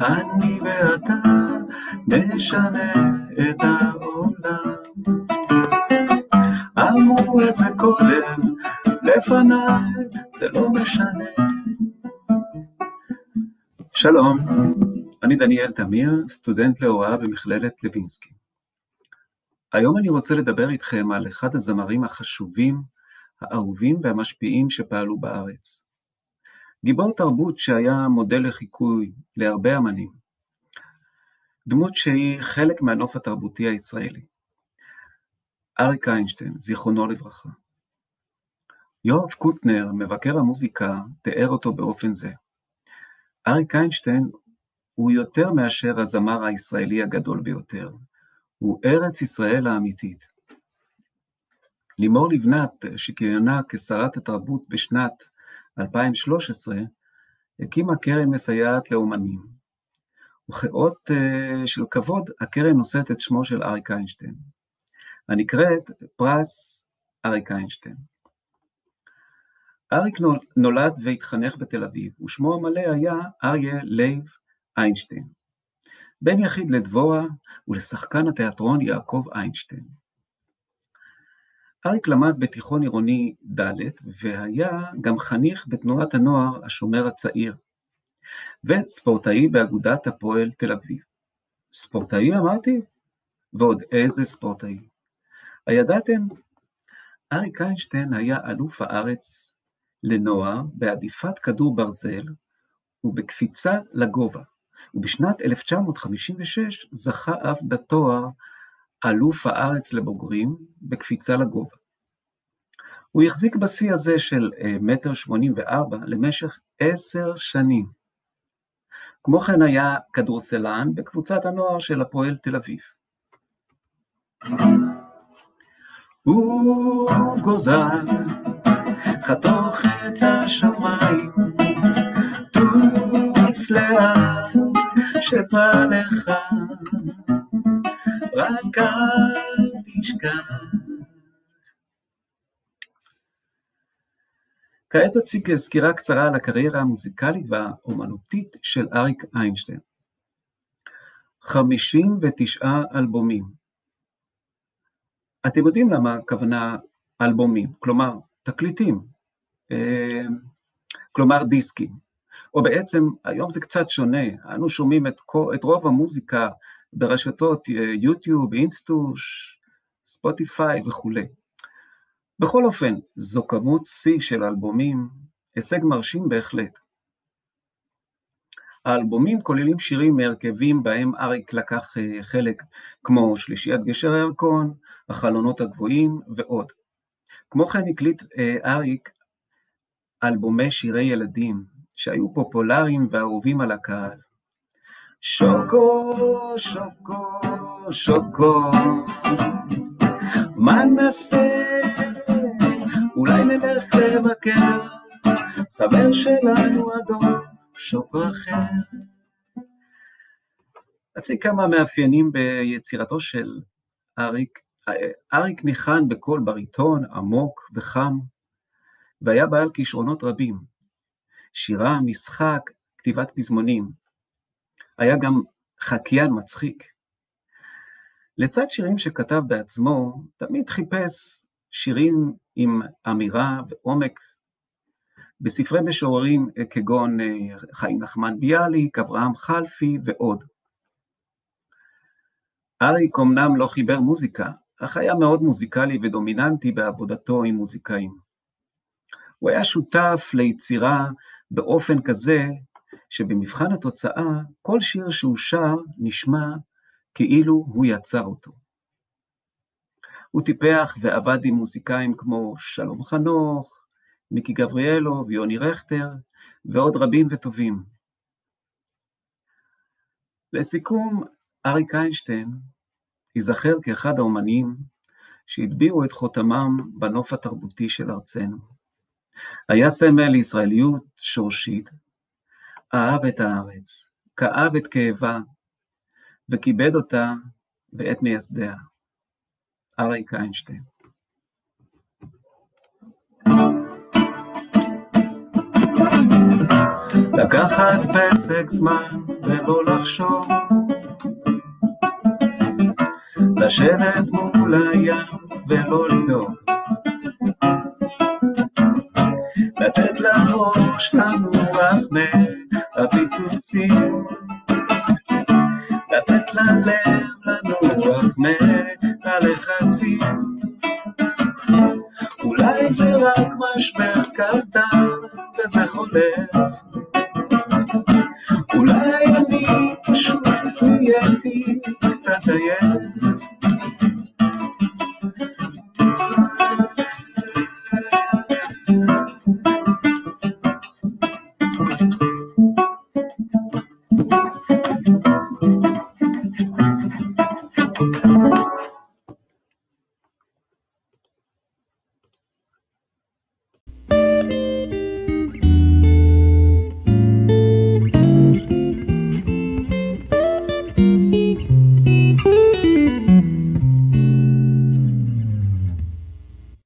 אני ואתה נשנה את העולם. אמרו את זה קודם, לפניי, זה לא משנה. שלום, אני דניאל תמיר, סטודנט להוראה במכללת לוינסקי. היום אני רוצה לדבר איתכם על אחד הזמרים החשובים, האהובים והמשפיעים שפעלו בארץ. גיבור תרבות שהיה מודל לחיקוי להרבה אמנים. דמות שהיא חלק מהנוף התרבותי הישראלי. אריק איינשטיין, זיכרונו לברכה. יואב קוטנר, מבקר המוזיקה, תיאר אותו באופן זה. אריק איינשטיין הוא יותר מאשר הזמר הישראלי הגדול ביותר, הוא ארץ ישראל האמיתית. לימור לבנת, שכיהנה כשרת התרבות בשנת 2013, הקימה קרן מסייעת לאומנים. וכאות uh, של כבוד, הקרן נושאת את שמו של אריק איינשטיין, הנקראת פרס אריק איינשטיין. אריק נולד והתחנך בתל אביב, ושמו המלא היה אריה לייב איינשטיין. בן יחיד לדבורה ולשחקן התיאטרון יעקב איינשטיין. אריק למד בתיכון עירוני ד' והיה גם חניך בתנועת הנוער השומר הצעיר, וספורטאי באגודת הפועל תל אביב. ספורטאי אמרתי? ועוד איזה ספורטאי. הידעתם? אריק איינשטיין היה אלוף הארץ לנוער בעדיפת כדור ברזל ובקפיצה לגובה, ובשנת 1956 זכה אף בתואר אלוף הארץ לבוגרים בקפיצה לגובה. הוא החזיק בשיא הזה של אה, מטר שמונים וארבע למשך עשר שנים. כמו כן היה כדורסלן בקבוצת הנוער של הפועל תל אביב. וגוזל חתוך את השמיים, טוס לאט שבא לך רק אל תשכח. כעת אציג סקירה קצרה על הקריירה המוזיקלית והאומנותית של אריק איינשטיין. 59 אלבומים. אתם יודעים למה הכוונה אלבומים, כלומר תקליטים, אה, כלומר דיסקים, או בעצם היום זה קצת שונה, אנו שומעים את, את רוב המוזיקה ברשתות אה, יוטיוב, אינסטוש, ספוטיפיי וכולי. בכל אופן, זו כמות שיא של אלבומים, הישג מרשים בהחלט. האלבומים כוללים שירים מהרכבים בהם אריק לקח אה, חלק, כמו שלישיית גשר הירקון, החלונות הגבוהים ועוד. כמו כן הקליט אה, אריק אלבומי שירי ילדים, שהיו פופולריים ואהובים על הקהל. שוקו, שוקו, שוקו, מה נעשה? אולי נלך לבקר, חבר שלנו אדום, שוקו אחר. אציג כמה מאפיינים ביצירתו של אריק. אריק ניחן בקול בריטון עמוק וחם, והיה בעל כישרונות רבים. שירה, משחק, כתיבת פזמונים. היה גם חקיין מצחיק. לצד שירים שכתב בעצמו, תמיד חיפש שירים עם אמירה ועומק. בספרי משוררים כגון אה, חיים נחמן ביאליק, אברהם חלפי ועוד. אריק אמנם לא חיבר מוזיקה, אך היה מאוד מוזיקלי ודומיננטי בעבודתו עם מוזיקאים. הוא היה שותף ליצירה באופן כזה שבמבחן התוצאה כל שיר שהוא שר נשמע כאילו הוא יצר אותו. הוא טיפח ועבד עם מוזיקאים כמו שלום חנוך, מיקי גבריאלו ויוני רכטר ועוד רבים וטובים. לסיכום, אריק איינשטיין ייזכר כאחד האומנים שהטביעו את חותמם בנוף התרבותי של ארצנו. היה סמל לישראליות שורשית, אהב את הארץ, כאב את כאבה, וכיבד אותה ואת מייסדיה. אריק איינשטיין. לקחת פסק זמן ולא לחשוב, לשבת מול הים ולא לדאוג, לתת לראש מהפיצוצים, לתת ללב לנוח מהלחצים. אולי זה רק משבר קטן וזה חולף, אולי אני פשוט נהייתי קצת עייף.